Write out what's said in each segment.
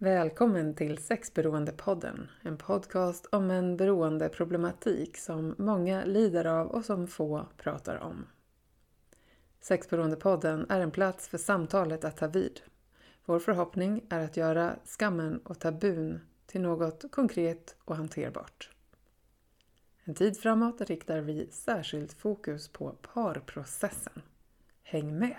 Välkommen till Sexberoendepodden, en podcast om en beroendeproblematik som många lider av och som få pratar om. Sexberoendepodden är en plats för samtalet att ta vid. Vår förhoppning är att göra skammen och tabun till något konkret och hanterbart. En tid framåt riktar vi särskilt fokus på parprocessen. Häng med!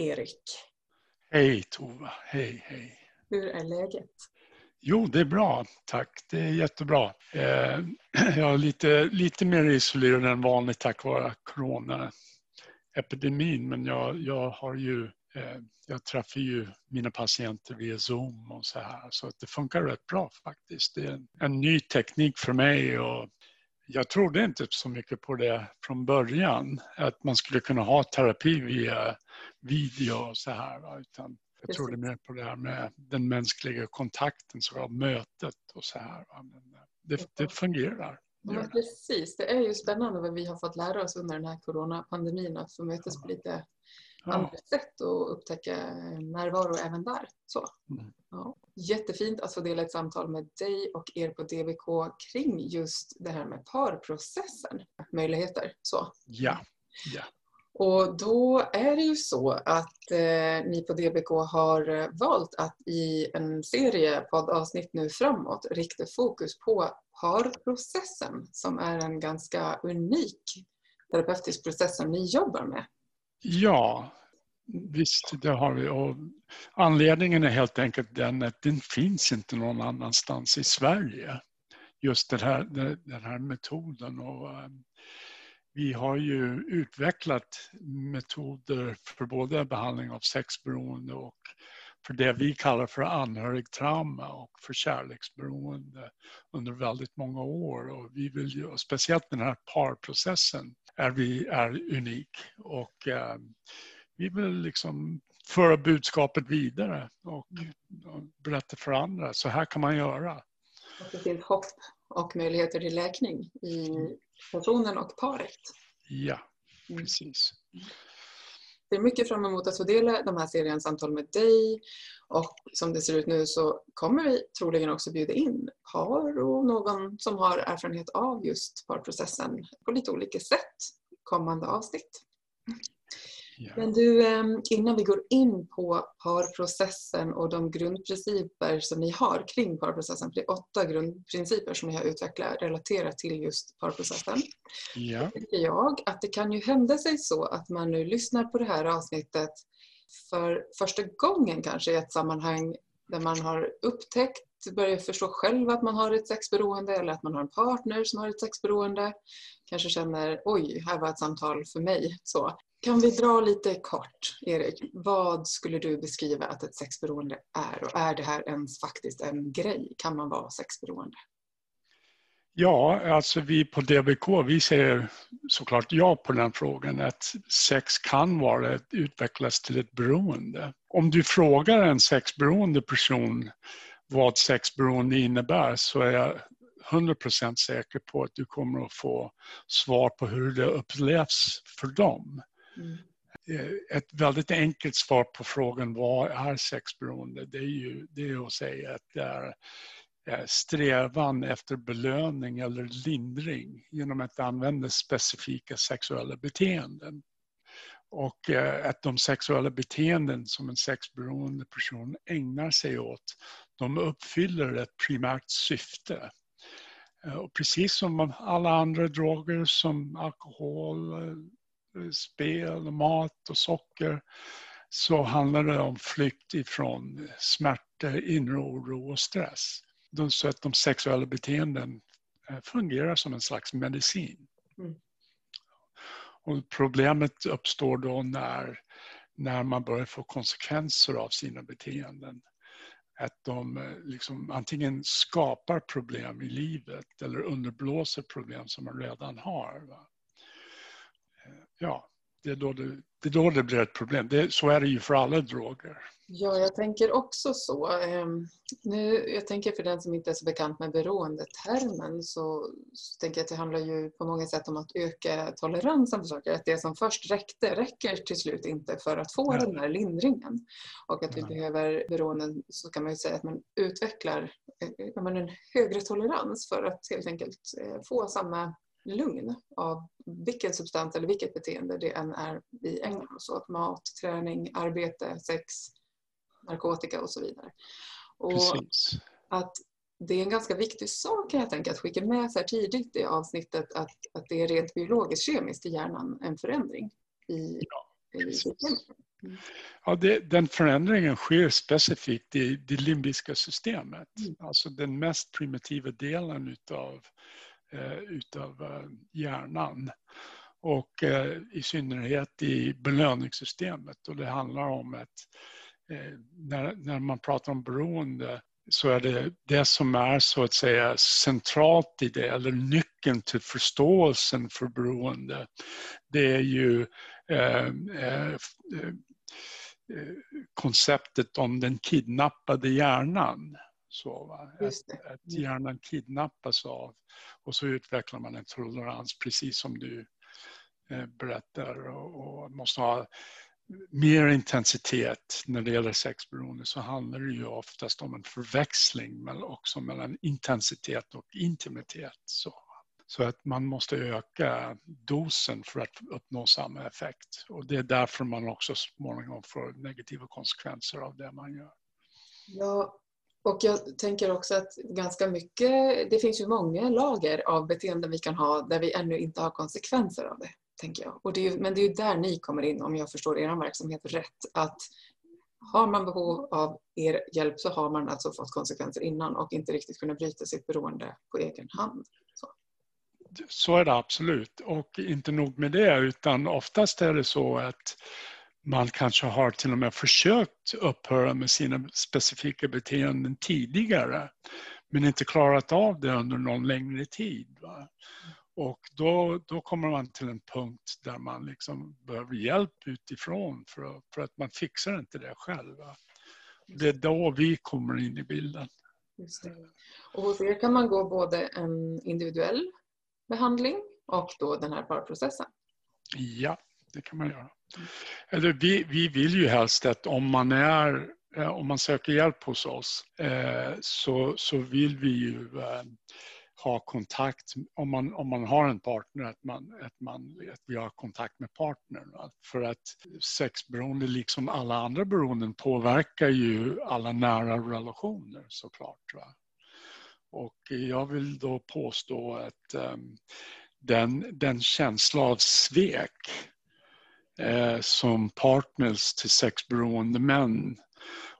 Erik! Hej Tova, hej hej! Hur är läget? Jo, det är bra, tack. Det är jättebra. Eh, jag är lite, lite mer isolerad än vanligt tack vare coronaepidemin, men jag, jag har ju eh, jag träffar ju mina patienter via Zoom och så här, så det funkar rätt bra faktiskt. Det är en, en ny teknik för mig och jag trodde inte så mycket på det från början, att man skulle kunna ha terapi via video och så här. Utan jag trodde mer på det här med den mänskliga kontakten, så mötet och så här. Men det, det fungerar. Ja, precis. Det är ju spännande vad vi har fått lära oss under den här coronapandemin, att få mötas på lite ja. andra sätt och upptäcka närvaro även där. Så. Mm. Ja. Jättefint att få dela ett samtal med dig och er på DBK kring just det här med parprocessen. Möjligheter. Så. Ja. ja. Och då är det ju så att eh, ni på DBK har eh, valt att i en serie poddavsnitt nu framåt rikta fokus på parprocessen som är en ganska unik terapeutisk process som ni jobbar med. Ja, visst det har vi. Och anledningen är helt enkelt den att den finns inte någon annanstans i Sverige. Just den här, den här metoden. Och, eh, vi har ju utvecklat metoder för både behandling av sexberoende och för det vi kallar för anhörigtrauma och för kärleksberoende under väldigt många år. Och vi vill ju, speciellt den här parprocessen är, vi, är unik och eh, vi vill liksom föra budskapet vidare och, och berätta för andra, så här kan man göra. Och det finns hopp och möjligheter till läkning i personen och paret. Ja, mm. precis. Jag ser mycket fram emot att få dela de här seriens samtal med dig och som det ser ut nu så kommer vi troligen också bjuda in par och någon som har erfarenhet av just parprocessen på lite olika sätt kommande avsnitt. Ja. Men du, ehm, innan vi går in på parprocessen och de grundprinciper som ni har kring parprocessen, för det är åtta grundprinciper som ni har utvecklat relaterat till just parprocessen. Ja. tycker jag att det kan ju hända sig så att man nu lyssnar på det här avsnittet för första gången kanske i ett sammanhang där man har upptäckt, börjar förstå själv att man har ett sexberoende eller att man har en partner som har ett sexberoende. Kanske känner oj, här var ett samtal för mig. Så. Kan vi dra lite kort, Erik? Vad skulle du beskriva att ett sexberoende är? Och är det här ens faktiskt en grej? Kan man vara sexberoende? Ja, alltså vi på DBK, vi säger såklart ja på den frågan att sex kan vara utvecklas till ett beroende. Om du frågar en sexberoende person vad sexberoende innebär så är jag 100% säker på att du kommer att få svar på hur det upplevs för dem. Mm. mm. Eh, ett väldigt enkelt svar på frågan vad är sexberoende? Det är ju det är att säga att det är eh, strävan efter belöning eller lindring genom att använda specifika sexuella beteenden. Och eh, att de sexuella beteenden som en sexberoende person ägnar sig åt, de uppfyller ett primärt syfte. Och precis som alla andra droger som alkohol, spel, mat och socker så handlar det om flykt ifrån smärta, inre oro och stress. Så att de sexuella beteenden eh, fungerar som en slags medicin. Mm. Och problemet uppstår då när, när man börjar få konsekvenser av sina beteenden. Att de eh, liksom antingen skapar problem i livet eller underblåser problem som man redan har. Va? Ja, det är då det, det, är då det blir ett problem. Det, så är det ju för alla droger. Ja, jag tänker också så. Ehm, nu, jag tänker för den som inte är så bekant med beroendetermen så, så tänker jag att det handlar ju på många sätt om att öka toleransen för saker. Att det som först räckte räcker till slut inte för att få Nej. den här lindringen. Och att vi Nej. behöver beroenden så kan man ju säga att man utvecklar eh, en högre tolerans för att helt enkelt eh, få samma lugn av vilken substans eller vilket beteende det än är vi ägnar oss åt. Mat, träning, arbete, sex, narkotika och så vidare. Och Precis. att det är en ganska viktig sak kan jag tänka att skicka med sig tidigt i avsnittet att, att det är rent biologiskt kemiskt i hjärnan en förändring i, ja, i systemet. Mm. Ja, det, den förändringen sker specifikt i det limbiska systemet, mm. alltså den mest primitiva delen utav Eh, Eh, utav eh, hjärnan. Och eh, i synnerhet i belöningssystemet. Och det handlar om att när, när man pratar om beroende så är det det som är så att säga centralt i det, eller nyckeln till förståelsen för beroende. Det är ju eh, eh, konceptet om den kidnappade hjärnan. Så? Att, att hjärnan kidnappas av och så utvecklar man en tolerans precis som du eh, berättar och, och måste ha mer intensitet när det gäller sexberoende så handlar det ju oftast om en förväxling men också mellan intensitet och intimitet. Så, så att man måste öka dosen för att uppnå samma effekt. Och det är därför man också småningom får negativa konsekvenser av det man gör. Ja, och jag tänker också att ganska mycket, det finns ju många lager av beteenden vi kan ha där vi ännu inte har konsekvenser av det. tänker jag. Och det är, men det är ju där ni kommer in om jag förstår er verksamhet rätt. Att har man behov av er hjälp så har man alltså fått konsekvenser innan och inte riktigt kunnat bryta sitt beroende på egen hand. Så. så är det absolut. Och inte nog med det utan oftast är det så att man kanske har till och med försökt upphöra med sina specifika beteenden tidigare men inte klarat av det under någon längre tid. Va? Och då, då kommer man till en punkt där man liksom behöver hjälp utifrån för, att, för att man fixar inte det själv. Va? Det är då vi kommer in i bilden. Och hos er kan man gå både en individuell behandling och då den här parprocessen? Ja, det kan man göra. Eller vi, vi vill ju helst att om man, är, eh, om man söker hjälp hos oss eh, så, så vill vi ju eh, ha kontakt, om man, om man har en partner, att, man, att, man, att vi har kontakt med partnern. För att sexberoende, liksom alla andra beroenden, påverkar ju alla nära relationer såklart. Va? Och jag vill då påstå att um, den, den känsla av svek som partners till sexberoende män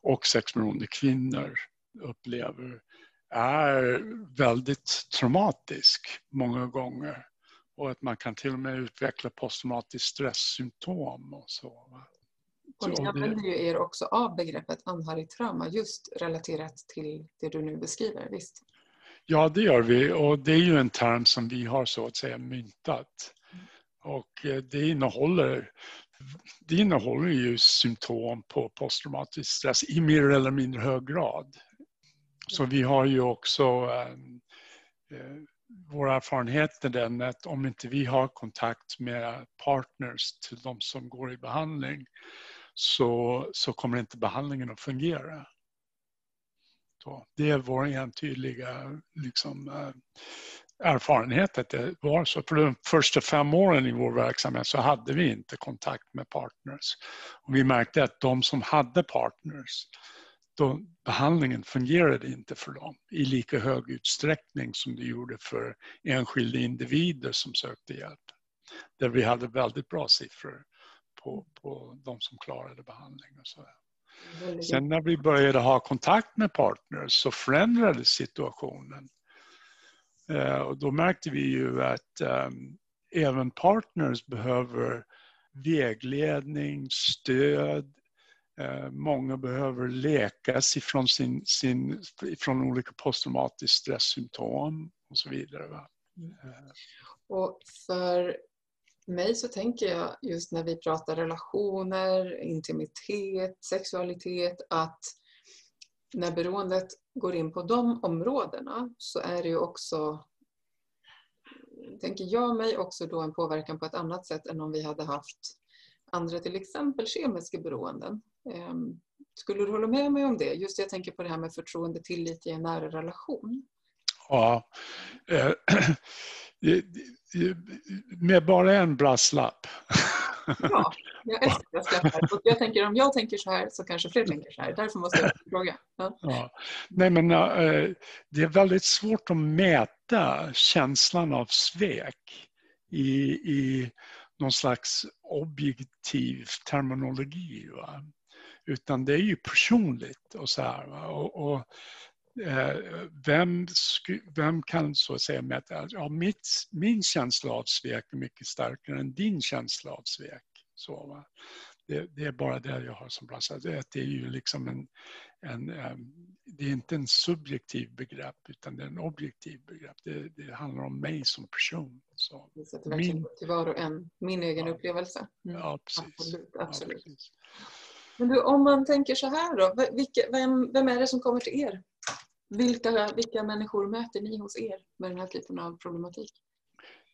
och sexberoende kvinnor upplever är väldigt traumatisk många gånger. Och att man kan till och med utveckla posttraumatiskt stresssymptom och så. Och ni använder ju er också av begreppet anhörigtrauma just relaterat till det du nu beskriver, visst? Ja, det gör vi och det är ju en term som vi har så att säga myntat. Och eh, det innehåller, det innehåller ju symptom på posttraumatisk stress i mer eller mindre hög grad. Så vi har ju också ehm, eh, vår erfarenhet är den att om inte vi har kontakt med partners till de som går i behandling så, så kommer inte behandlingen att fungera. Så det är vår entydiga liksom, eh, erfarenhet att det var så. För de första fem åren i vår verksamhet så hade vi inte kontakt med partners. Och vi märkte att de som hade partners, då behandlingen fungerade inte för dem i lika hög utsträckning som det gjorde för enskilda individer som sökte hjälp. där vi hade väldigt bra siffror på, på de som klarade behandling. Och så. Sen när vi började ha kontakt med partners så förändrades situationen. Eh, och då märkte vi ju att ehm, även partners behöver vägledning, stöd. Eh, många behöver läkas ifrån, sin, sin, ifrån olika posttraumatiska stresssymptom och så vidare. Va? Eh. Och för mig så tänker jag just när vi pratar relationer, intimitet, sexualitet att när beroendet går in på de områdena så är det ju också, tänker jag mig, också då en påverkan på ett annat sätt än om vi hade haft andra till exempel kemiska beroenden. Ehm, skulle du hålla med mig om det? Just jag tänker på det här med förtroende, tillit i en nära relation. Ja, eh, med bara en brasklapp. Ja, jag älskar att jag tänker om jag tänker så här så kanske fler tänker så här. Därför måste jag fråga. Ja. Ja. Nej, men, äh, det är väldigt svårt att mäta känslan av svek i, i någon slags objektiv terminologi. Va? Utan det är ju personligt och så här. Och, och eh, vem, vem kan så att säga mäta, ja, mitt, min känsla av svek är mycket starkare än din känsla av svek. Så, va? Det, det är bara det jag har som brassa. Det, är ju liksom en, en, ehm, det är inte en subjektiv begrepp utan det är en objektiv begrepp. Det, det handlar om mig som person. Så, det sätter min, till var och en, min egen ja, upplevelse. Mm. Ja, precis. Absolut, absolut. Ja, precis. Men du, om man tänker så här då, vilka, vem, vem är det som kommer till er? Vilka, vilka människor möter ni hos er med den här typen av problematik?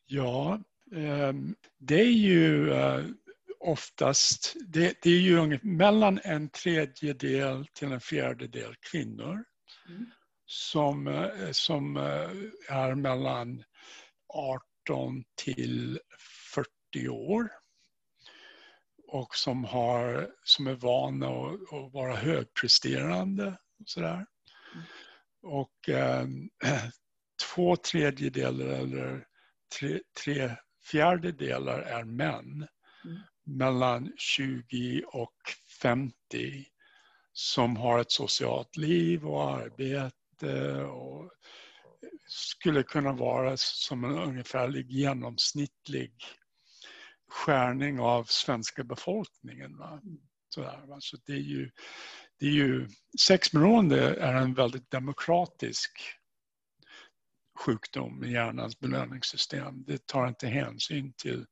Ja, ehm, det är ju eh, oftast, det, det är ju mellan en tredjedel till en fjärdedel kvinnor mm. som, eh, som eh, är mellan 18 till 40 år och som, har, som är vana att, att vara högpresterande. Och sådär. Och eh, två tredjedelar eller tre, tre fjärdedelar är män mm mellan 20 och 50 som har ett socialt liv och arbete och skulle kunna vara som en ungefärlig genomsnittlig skärning av svenska befolkningen. Va? Sådär, va? Så det är ju det är ju, sexberoende är en väldigt demokratisk sjukdom i hjärnans belöningssystem. Det tar inte hänsyn till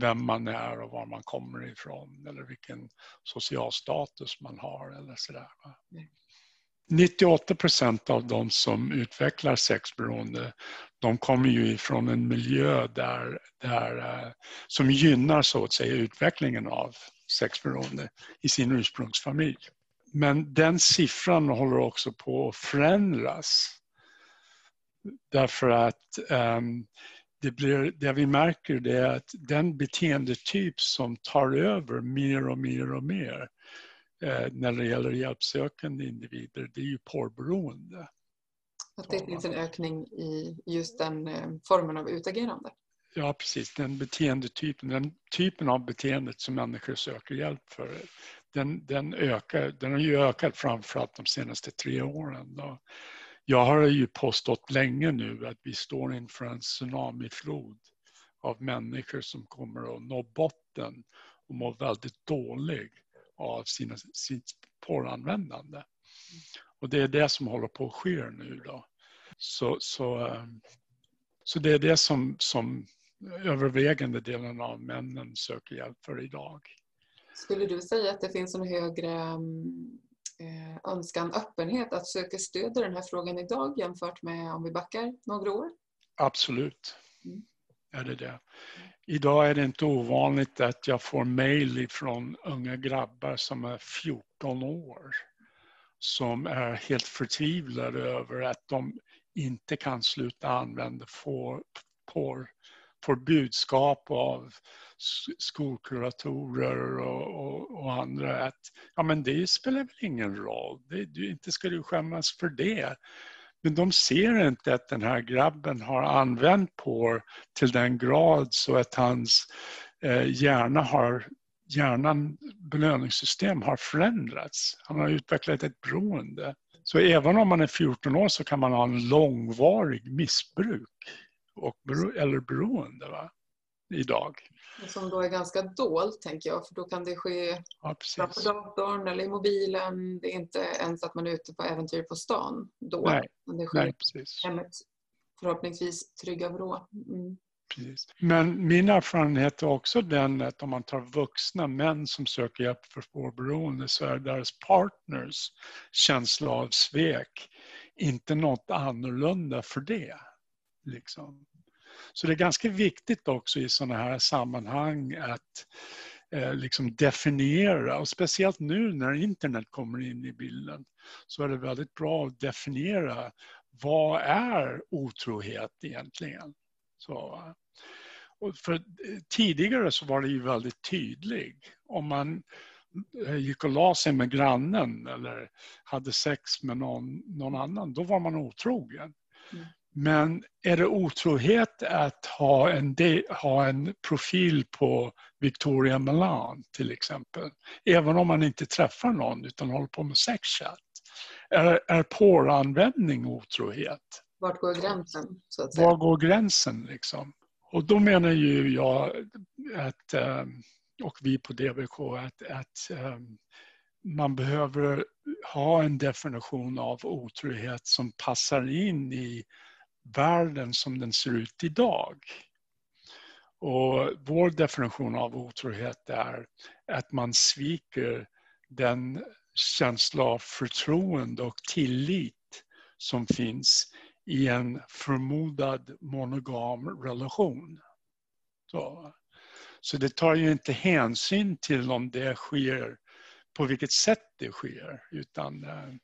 vem man är och var man kommer ifrån eller vilken social status man har eller sådär. 98 procent av de som utvecklar sexberoende de kommer ju ifrån en miljö där, där, eh, som gynnar så att säga utvecklingen av sexberoende i sin ursprungsfamilj. Men den siffran håller också på att förändras. Därför att um, det, blir, det vi märker det är att den beteendetyp som tar över mer och mer och mer eh, när det gäller hjälpsökande individer, det är ju porrberoende. Att det finns en ökning i just den eh, formen av utagerande? Ja, precis. Den beteendetypen, den typen av beteendet som människor söker hjälp för den, den, ökar, den har ju ökat framförallt de senaste tre åren. Då. Jag har ju påstått länge nu att vi står inför en tsunamiflod av människor som kommer att nå botten och må väldigt dålig av sina, sitt porranvändande. Och det är det som håller på att ske nu. Då. Så, så, ehm, så det är det som, som övervägande delen av männen söker hjälp för idag. Skulle du säga att det finns en högre ehm, önskan, öppenhet att söka stöd i den här frågan idag jämfört med om vi backar några år? Absolut. Mm. Är det det. Idag är det inte ovanligt att jag får mejl från unga grabbar som är 14 år som är helt förtvivlade över att de inte kan sluta använda porr får budskap av skolkuratorer och, och, och, andra att ja, men det spelar väl ingen roll, det, du, inte ska du skämmas för det. Men de ser inte att den här grabben har använt på till den grad så att hans eh, hjärna har hjärnan belöningssystem har förändrats. Han har utvecklat ett beroende. Så även om man är 14 år så kan man ha en långvarig missbruk och, eller beroende va? idag. Som då är ganska dolt tänker jag för då kan det ske ja, på datorn eller i mobilen. Det är inte ens att man är ute på äventyr på stan då. Nej, det sker Nej precis. hemmet förhoppningsvis trygga vrå. Mm. Precis. Men min erfarenhet är också den att om man tar vuxna män som söker hjälp för spårberoende så är deras partners känsla av svek inte något annorlunda för det. Liksom. Så det är ganska viktigt också i sådana här sammanhang att eh, liksom definiera och speciellt nu när internet kommer in i bilden så är det väldigt bra att definiera vad är otrohet egentligen? Så, och för eh, tidigare så var det ju väldigt tydligt. Om man eh, gick och la sig med grannen eller hade sex med någon, någon annan, då var man otrogen. Mm. Men är det otrohet att ha en, ha en profil på Victoria Milan till exempel? Även om man inte träffar någon utan håller på med sexchat. Är, är porranvändning otrohet? Vart går gränsen? Så att säga? Var går gränsen liksom? Och då menar ju jag att, ehm, och vi på DBK att, att ehm, man behöver ha en definition av otrohet som passar in i världen som den ser ut idag. Och vår definition av otrohet är att man sviker den känsla av förtroende och tillit som finns i en förmodad monogam relation. Så, så det tar ju inte hänsyn till om det sker, på vilket sätt det sker, utan eh,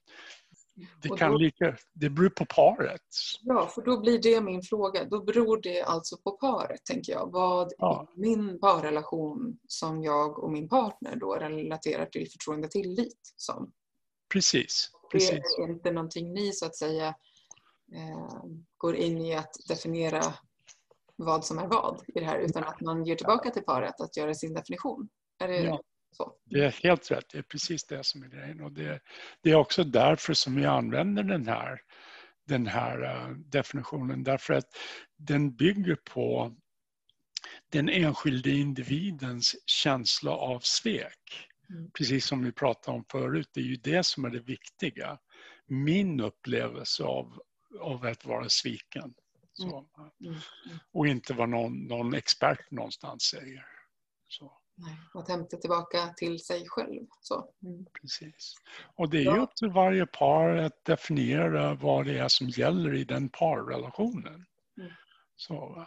det, kan då, lika, det beror på paret. Ja, för då blir det min fråga. Då beror det alltså på paret, tänker jag. Vad ja. i min parrelation som jag och min partner då relaterar till förtroende och tillit som? Precis. precis. Det är inte någonting ni så att säga eh, går in i att definiera vad som är vad i det här utan att man ger tillbaka till paret att göra sin definition. Är det ja. Så. Det är helt rätt, det är precis det som är grejen. Och det, det är också därför som vi använder den här, den här uh, definitionen. Därför att den bygger på den enskilde individens känsla av svek. Mm. Precis som vi pratade om förut, det är ju det som är det viktiga. Min upplevelse av, av att vara sviken. Mm. Mm. Och inte vad någon, någon expert någonstans säger. Så. Nej, att hämta tillbaka till sig själv. Så. Mm. Precis. Och det är ju upp till varje par att definiera vad det är som gäller i den parrelationen. Mm. Så,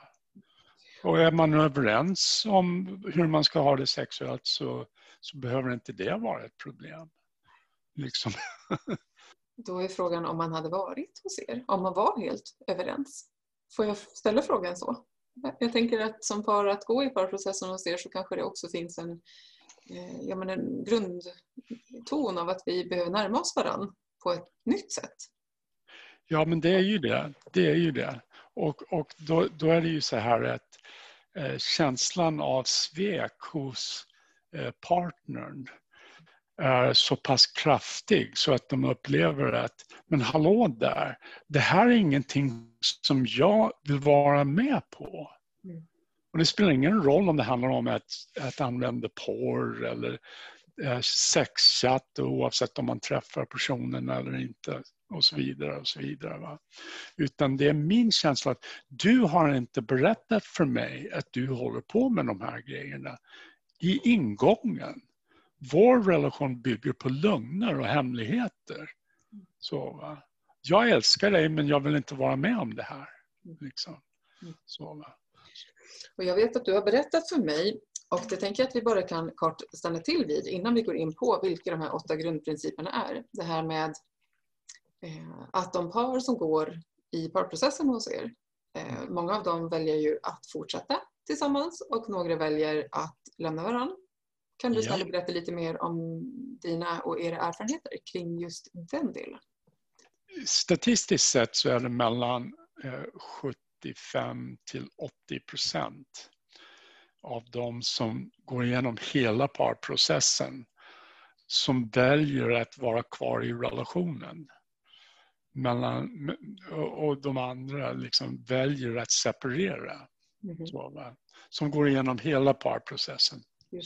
och är man överens om hur man ska ha det sexuellt så, så behöver inte det vara ett problem. Liksom. Då är frågan om man hade varit hos er, om man var helt överens. Får jag ställa frågan så? Jag tänker att som par att gå i parprocessen hos er så kanske det också finns en, eh, ja, men en grundton av att vi behöver närma oss varandra på ett nytt sätt. Ja, men det är ju det. Det är ju det. Och, och då, då är det ju så här att eh, känslan av svek hos eh, partnern är så pass kraftig så att de upplever att, men hallå där, det här är ingenting som jag vill vara med på. Mm. Och det spelar ingen roll om det handlar om att, att använda porr eller eh, sexchatt oavsett om man träffar personen eller inte och så vidare. och så vidare. Va? Utan det är min känsla att du har inte berättat för mig att du håller på med de här grejerna i ingången vår relation bygger på lögner och hemligheter. Så, va? Jag älskar dig men jag vill inte vara med om det här. Liksom. Så, va? Och jag vet att du har berättat för mig och det tänker jag att vi bara kan kort stanna till vid innan vi går in på vilka de här åtta grundprinciperna är. Det här med eh, att de par som går i parprocessen hos er, eh, många av dem väljer ju att fortsätta tillsammans och några väljer att lämna varandra. Kan du snälla berätta lite mer om dina och era erfarenheter kring just den delen? statistiskt sett så är det mellan 75 till 80 procent av de som går igenom hela parprocessen som väljer att vara kvar i relationen. Mellan, och de andra liksom väljer att separera. Mm. Så, som går igenom hela parprocessen. Mm.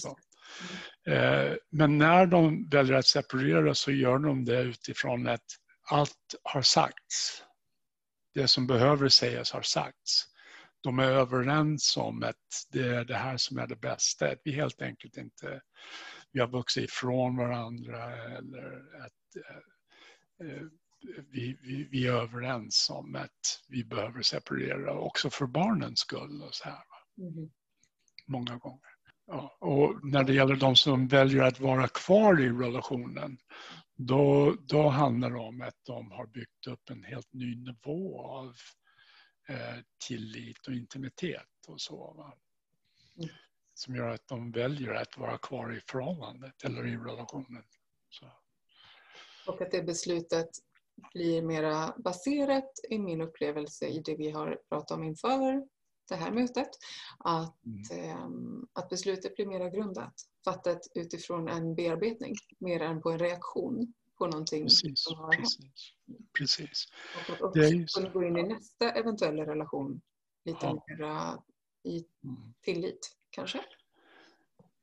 Men när de väljer att separera så gör de det utifrån att allt har sagts. Det som behöver sägas har sagts. De är överens om att det är det här som är det bästa. Att vi helt enkelt inte vi har vuxit ifrån varandra eller att eh, vi, vi, vi, är överens om att vi behöver separera också för barnens skull. Och så här, mm. Många gånger. Ja, och när det gäller de som väljer att vara kvar i relationen då, då handlar det om att de har byggt upp en helt ny nivå av eh, tillit och intimitet och så. Mm. Som gör att de väljer att vara kvar i förhållandet eller i relationen. Så. Och att det beslutet blir mera baserat i min upplevelse i det vi har pratat om inför det här mötet. Att, mm. eh, att beslutet blir mera grundat, fattat utifrån en bearbetning mer än på en reaktion på någonting precis, som har precis, hänt. Precis. Och att också kunna gå in i nästa eventuella relation lite ja. mera i mm. tillit kanske?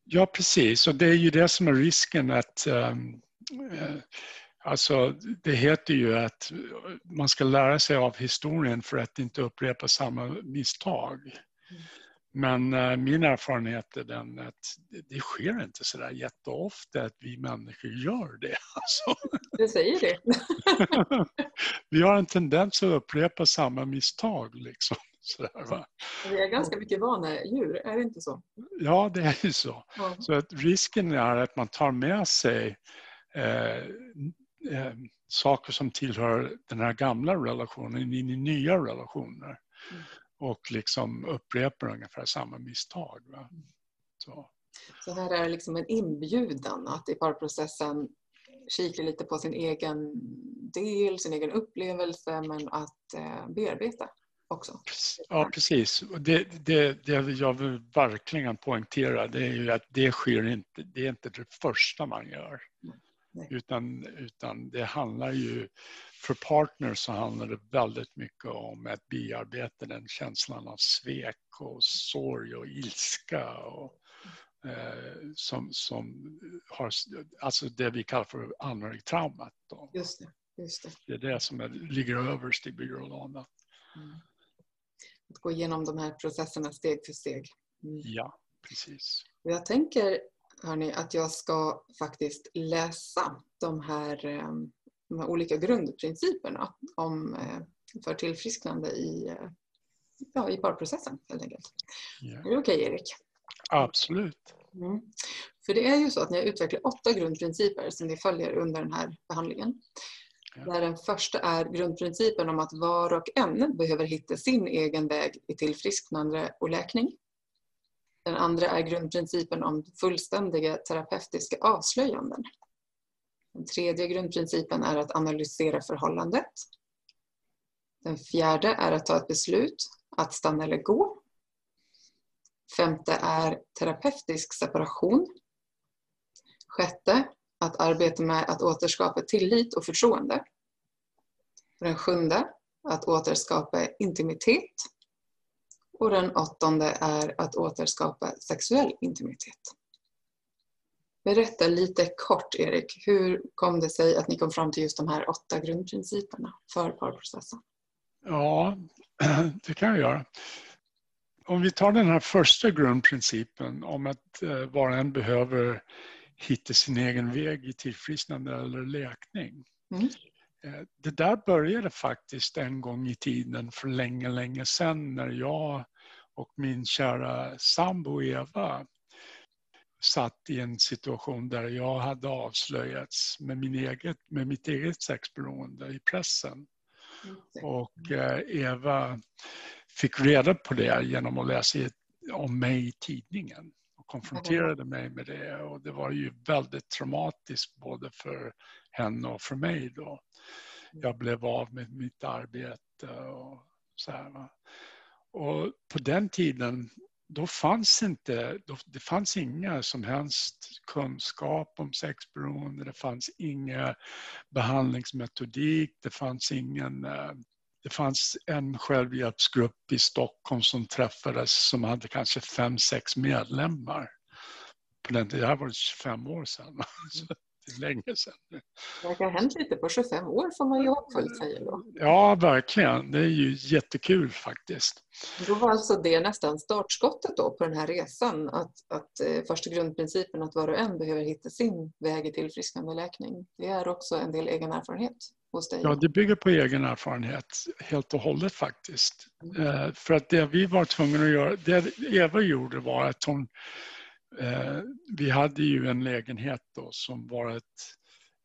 Ja precis och det är ju det som är risken att um, Alltså, det heter ju att man ska lära sig av historien för att inte upprepa samma misstag. Mm. Men äh, min erfarenhet är den att det sker inte så där jätteofta att vi människor gör det. Alltså. Du säger det. vi har en tendens att upprepa samma misstag. Liksom. Sådär, vi är ganska mycket vana djur, är det inte så? Ja, det är ju så. Ja. Så att risken är att man tar med sig eh, eh, saker som tillhör den här gamla relationen in i nya relationer. Mm. Och liksom upprepar ungefär samma misstag. Va? Så. Så här är det liksom en inbjudan att i parprocessen kika lite på sin egen del, sin egen upplevelse men att eh, bearbeta också. Ja precis. Det, det, det jag vill verkligen poängtera det är ju att det sker inte, det är inte det första man gör. Utan, utan det handlar ju, för partners så handlar det väldigt mycket om att bearbeta den känslan av svek och sorg och ilska. Och, eh, som, som har, alltså det vi kallar för anhörigtraumat. Just det, just det. det är det som är, ligger överst i byrålådan. Mm. Att gå igenom de här processerna steg för steg. Mm. Ja, precis. Jag tänker hörni, att jag ska faktiskt läsa de här, eh, de här olika grundprinciperna om, eh, för tillfrisknande i, eh, ja, i parprocessen helt enkelt. Yeah. Är det okej okay, Erik? Absolut. Mm. För det är ju så att ni har utvecklat åtta grundprinciper som ni följer under den här behandlingen. Ja. Där den första är grundprincipen om att var och en behöver hitta sin egen väg i tillfrisknande och läkning. Den andra är grundprincipen om fullständiga terapeutiska avslöjanden. Den tredje grundprincipen är att analysera förhållandet. Den fjärde är att ta ett beslut, att stanna eller gå. Femte är terapeutisk separation. Sjätte, att arbeta med att återskapa tillit och förtroende. Den sjunde, att återskapa intimitet. Och den åttonde är att återskapa sexuell intimitet. Berätta lite kort, Erik. Hur kom det sig att ni kom fram till just de här åtta grundprinciperna för parprocessen? Ja, det kan jag göra. Om vi tar den här första grundprincipen om att eh, var och en behöver hitta sin egen väg i tillfrisknande eller läkning. Mm. Eh, det där började faktiskt en gång i tiden för länge, länge sedan när jag och min kära sambo Eva satt i en situation där jag hade avslöjats med, min eget, med mitt eget sexberoende i pressen. Och eh, Eva fick reda på det genom att läsa om mig i tidningen och konfronterade mig med det och det var ju väldigt traumatiskt både för henne och för mig då. Jag blev av med mitt arbete och så här. Va? Och på den tiden då fanns inte, då, det fanns inga som helst kunskap om sexberoende, det fanns inga behandlingsmetodik, det fanns ingen eh, det fanns en självhjälpsgrupp i Stockholm som träffades som hade kanske fem, sex medlemmar. På den, det här var 25 år sedan. Är länge sedan. Det verkar ha hänt lite på 25 år får man ju hoppfullt säga då. Ja, verkligen. Det är ju jättekul faktiskt. Då var alltså det nästan startskottet då på den här resan. Att, att eh, första grundprincipen att var och en behöver hitta sin väg i tillfrisknande läkning. Det är också en del egen erfarenhet hos dig. Ja, det bygger på egen erfarenhet helt och hållet faktiskt. Mm. Eh, för att det vi var tvungna att göra, det Eva gjorde var att hon vi hade ju en lägenhet då som var ett,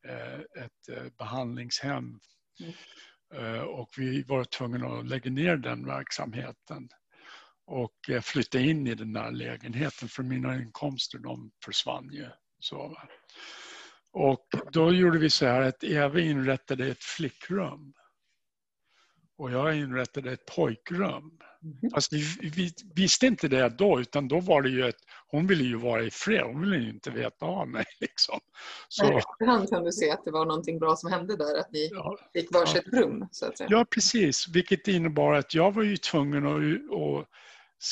eh, ett eh, behandlingshem. Mm. Och vi var tvungna att lägga ner den verksamheten och flytta in i den där lägenheten för mina inkomster de försvann ju. Så. Och då gjorde vi så här att Eva inrättade ett flickrum och jag inrättade ett pojkrum. Mm. Fast vi, vi, visste inte det då, utan då var det ju ett... Hon ville ju vara i fred, hon ville ju inte veta av mig. Liksom. Så, I efterhand kan du se att det var någonting bra som hände där, att ni ja, fick varsitt ja. rum. Så att säga. Ja, precis. Vilket innebar att jag var ju tvungen att, att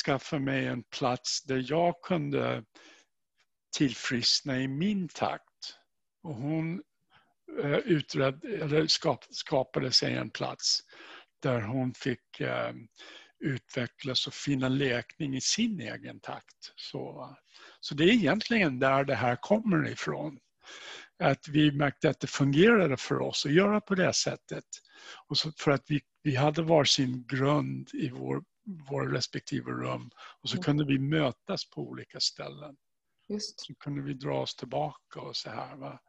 skaffa mig en plats där jag kunde tillfriskna i min takt. Och hon eh, utred, eller skap, skapade sig en plats där hon fick eh, utvecklas och finna läkning i sin egen takt. Så, så det är egentligen där det här kommer ifrån. Att vi märkte att det fungerade för oss att göra på det sättet. Och så för att vi, vi hade varsin grund i vår, vår respektive rum och så mm. kunde vi mötas på olika ställen. Just. Så kunde vi dra oss tillbaka och så här. Va?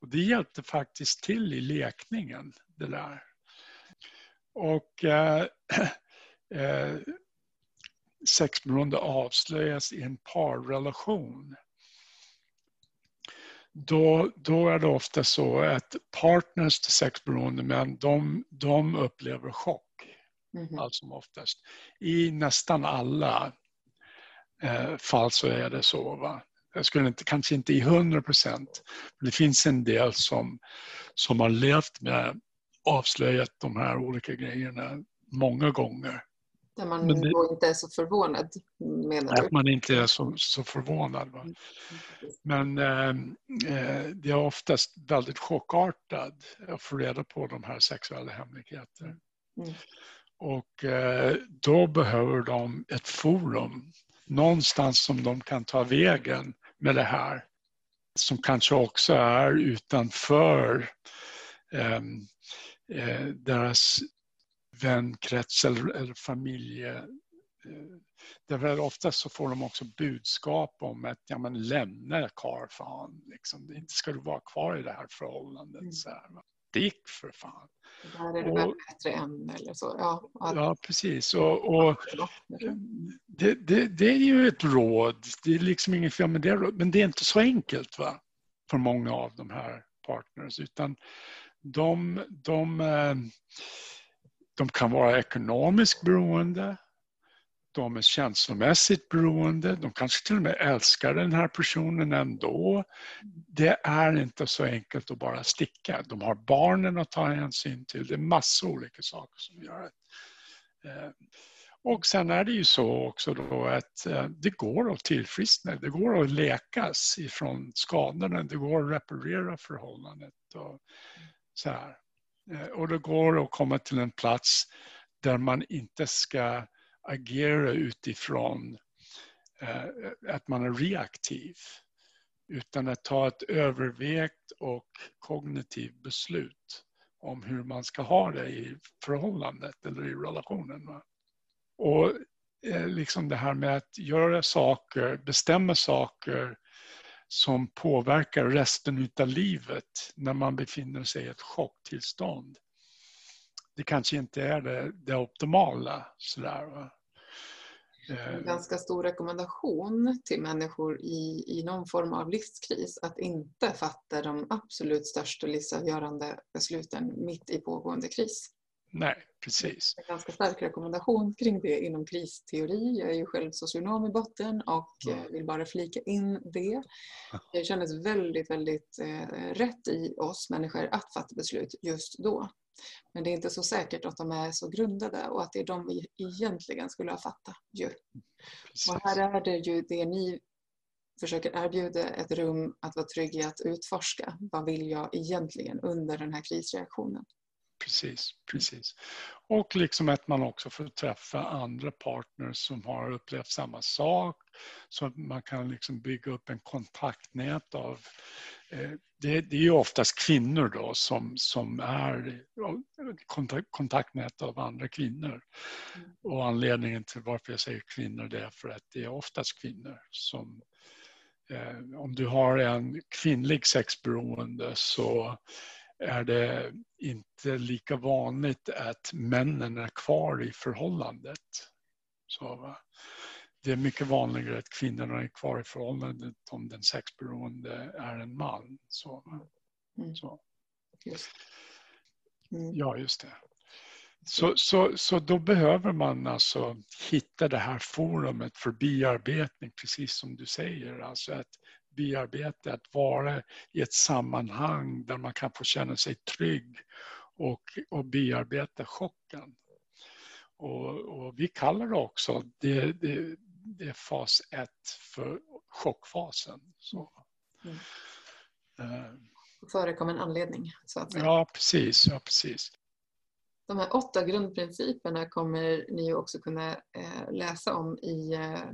Och det hjälpte faktiskt till i lekningen, det där. Och eh, eh, sexberoende avslöjas i en parrelation. Då, då är det ofta så att partners till sexberoende män, de, de upplever chock. Mm. Allt som oftast. I nästan alla eh, fall så är det så. Va? Jag skulle inte, kanske inte i 100 procent. Det finns en del som, som har levt med avslöjat de här olika grejerna många gånger. Där man det, då inte är så förvånad, menar du? Att man inte är så, så förvånad. Va? Men eh, eh, det är oftast väldigt chockartat att få reda på de här sexuella hemligheterna. Mm. Och eh, då behöver de ett forum, någonstans som de kan ta vägen med det här. Som kanske också är utanför eh, eh, deras vänkrets eller, eller familje. Eh, därför oftast så får de också budskap om att ja, men lämna karl fan. Liksom. Inte ska du vara kvar i det här förhållandet. Mm. Så här, Stick för fan. Där är du och, bättre än eller så. Ja, ja precis. Och, och det, det, det, är ju ett råd. Det är liksom inget fel med det. Men det är inte så enkelt va? för många av de här partners. Utan de, de, eh, de kan vara ekonomiskt beroende. De är känslomässigt beroende. De kanske till och med älskar den här personen ändå. Det är inte så enkelt att bara sticka. De har barnen att ta hänsyn till. Det är massor olika saker som gör det. Eh, och sen är det ju så också då att eh, det går att tillfriskna. Det går att läkas ifrån skadorna. Det går att reparera förhållandet. Och så här. Eh, och det går att komma till en plats där man inte ska agera utifrån eh, att man är reaktiv. Utan att ta ett övervägt och kognitivt beslut om hur man ska ha det i förhållandet eller i relationen. Och eh, liksom det här med att göra saker, bestämma saker som påverkar resten av livet när man befinner sig i ett chocktillstånd. Det kanske inte är det, det optimala. Sådär, En ganska stor rekommendation till människor i, i någon form av livskris att inte fatta de absolut största livsavgörande besluten mitt i pågående kris. Nej, precis. En ganska stark rekommendation kring det inom kristeori. Jag är ju själv socionom i botten och mm. vill bara flika in det. Det kändes väldigt, väldigt eh, rätt i oss människor att fatta beslut just då. Men det är inte så säkert att de är så grundade och att det är de vi egentligen skulle ha fattat. Ju. Och här är det ju det ni försöker erbjuda ett rum att vara trygg i att utforska. Vad vill jag egentligen under den här krisreaktionen? Precis, precis. Och liksom att man också får träffa andra partners som har upplevt samma sak. Så att man kan liksom bygga upp en kontaktnät av eh, det, det är ju oftast kvinnor då som, som är kontakt, kontaktnät av andra kvinnor. Mm. Och anledningen till varför jag säger kvinnor det är för att det är oftast kvinnor som eh, om du har en kvinnlig sexberoende så är det inte lika vanligt att männen är kvar i förhållandet. Så, det är mycket vanligare att kvinnorna är kvar i förhållandet om den sexberoende är en man. Så, mm. så. Just. Mm. Ja, just det. Så, så, så då behöver man alltså hitta det här forumet för bearbetning, precis som du säger. Alltså att bearbeta, att vara i ett sammanhang där man kan få känna sig trygg och, och bearbeta chocken. Och, och vi kallar det också, det, det, det är fas 1 för chockfasen. Så. Mm. Uh, Förekom en anledning, så att säga. Ja, precis. Ja, precis. De här åtta grundprinciperna kommer ni också kunna eh, läsa om i eh,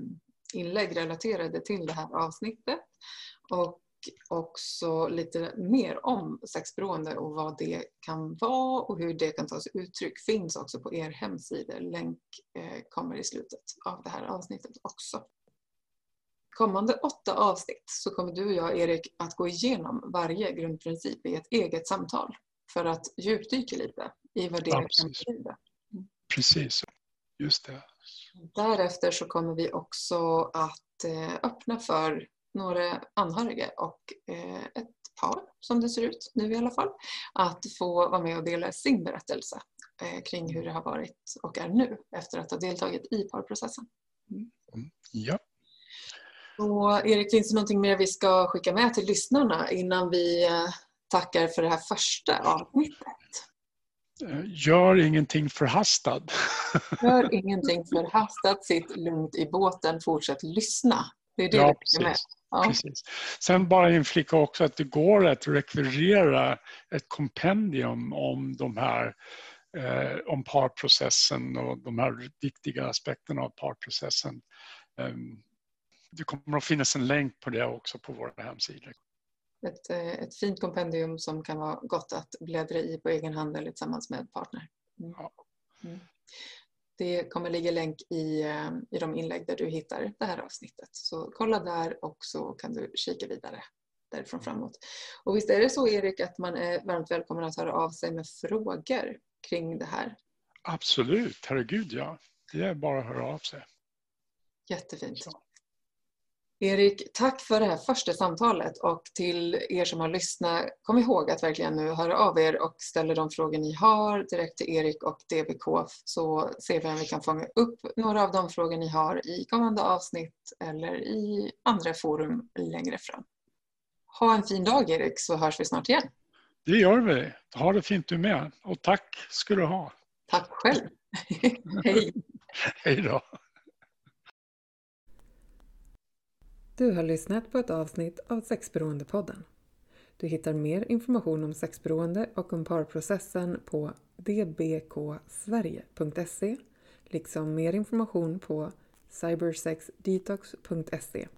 inlägg relaterade till det här avsnittet. Och också lite mer om sexberoende och vad det kan vara och hur det kan ta sig uttryck finns också på er hemsida. Länk eh, kommer i slutet av det här avsnittet också. Kommande åtta avsnitt så kommer du och jag, Erik, att gå igenom varje grundprincip i ett eget samtal för att djupdyka lite i vad det ja, kan betyda. Mm. Precis, just det. Därefter så kommer vi också att eh, öppna för några anhöriga och eh, ett par, som det ser ut nu i alla fall, att få vara med och dela sin berättelse eh, kring hur det har varit och är nu efter att ha deltagit i parprocessen. Mm. mm. Ja. Och Erik, finns det någonting mer vi ska skicka med till lyssnarna innan vi tackar för det här första avsnittet? Gör ingenting förhastad. Gör ingenting förhastat, sitt lugnt i båten, fortsätt lyssna. Det är det ja, precis. Med. Ja. precis. Sen bara inflika också att det går att rekvirera ett kompendium om de här eh, om parprocessen och de här viktiga aspekterna av parprocessen. Um, det kommer att finnas en länk på det också på vår hemsida ett, eh, ett fint kompendium som kan vara gott att bläddra i på egen hand eller tillsammans med partner. Mm. Mm. Det kommer ligga länk i, eh, i de inlägg där du hittar det här avsnittet. Så kolla där och så kan du kika vidare därifrån framåt. Och visst är det så Erik att man är varmt välkommen att höra av sig med frågor kring det här? Absolut, herregud ja. Det är bara att höra av sig. Jättefint. Så. Erik, tack för det här första samtalet och till er som har lyssnat, kom ihåg att verkligen nu höra av er och ställa de frågor ni har direkt till Erik och DBK så ser vi om vi kan fånga upp några av de frågor ni har i kommande avsnitt eller i andra forum längre fram. Ha en fin dag Erik så hörs vi snart igen. Det gör vi. Ha det fint du med och tack ska du ha. Tack själv. Hej. Hej då. Du har lyssnat på ett avsnitt av Sexberoendepodden. Du hittar mer information om sexberoende och om parprocessen på dbksverige.se liksom mer information på cybersexdetox.se.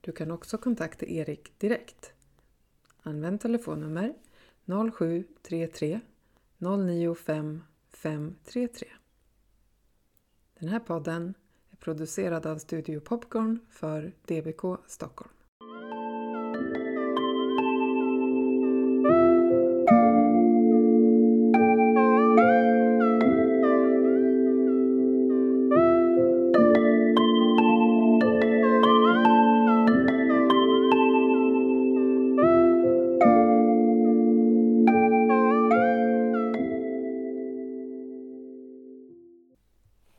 Du kan också kontakta Erik direkt. Använd telefonnummer 0733 095 533. Den här podden producerad av Studio Popcorn för DBK Stockholm.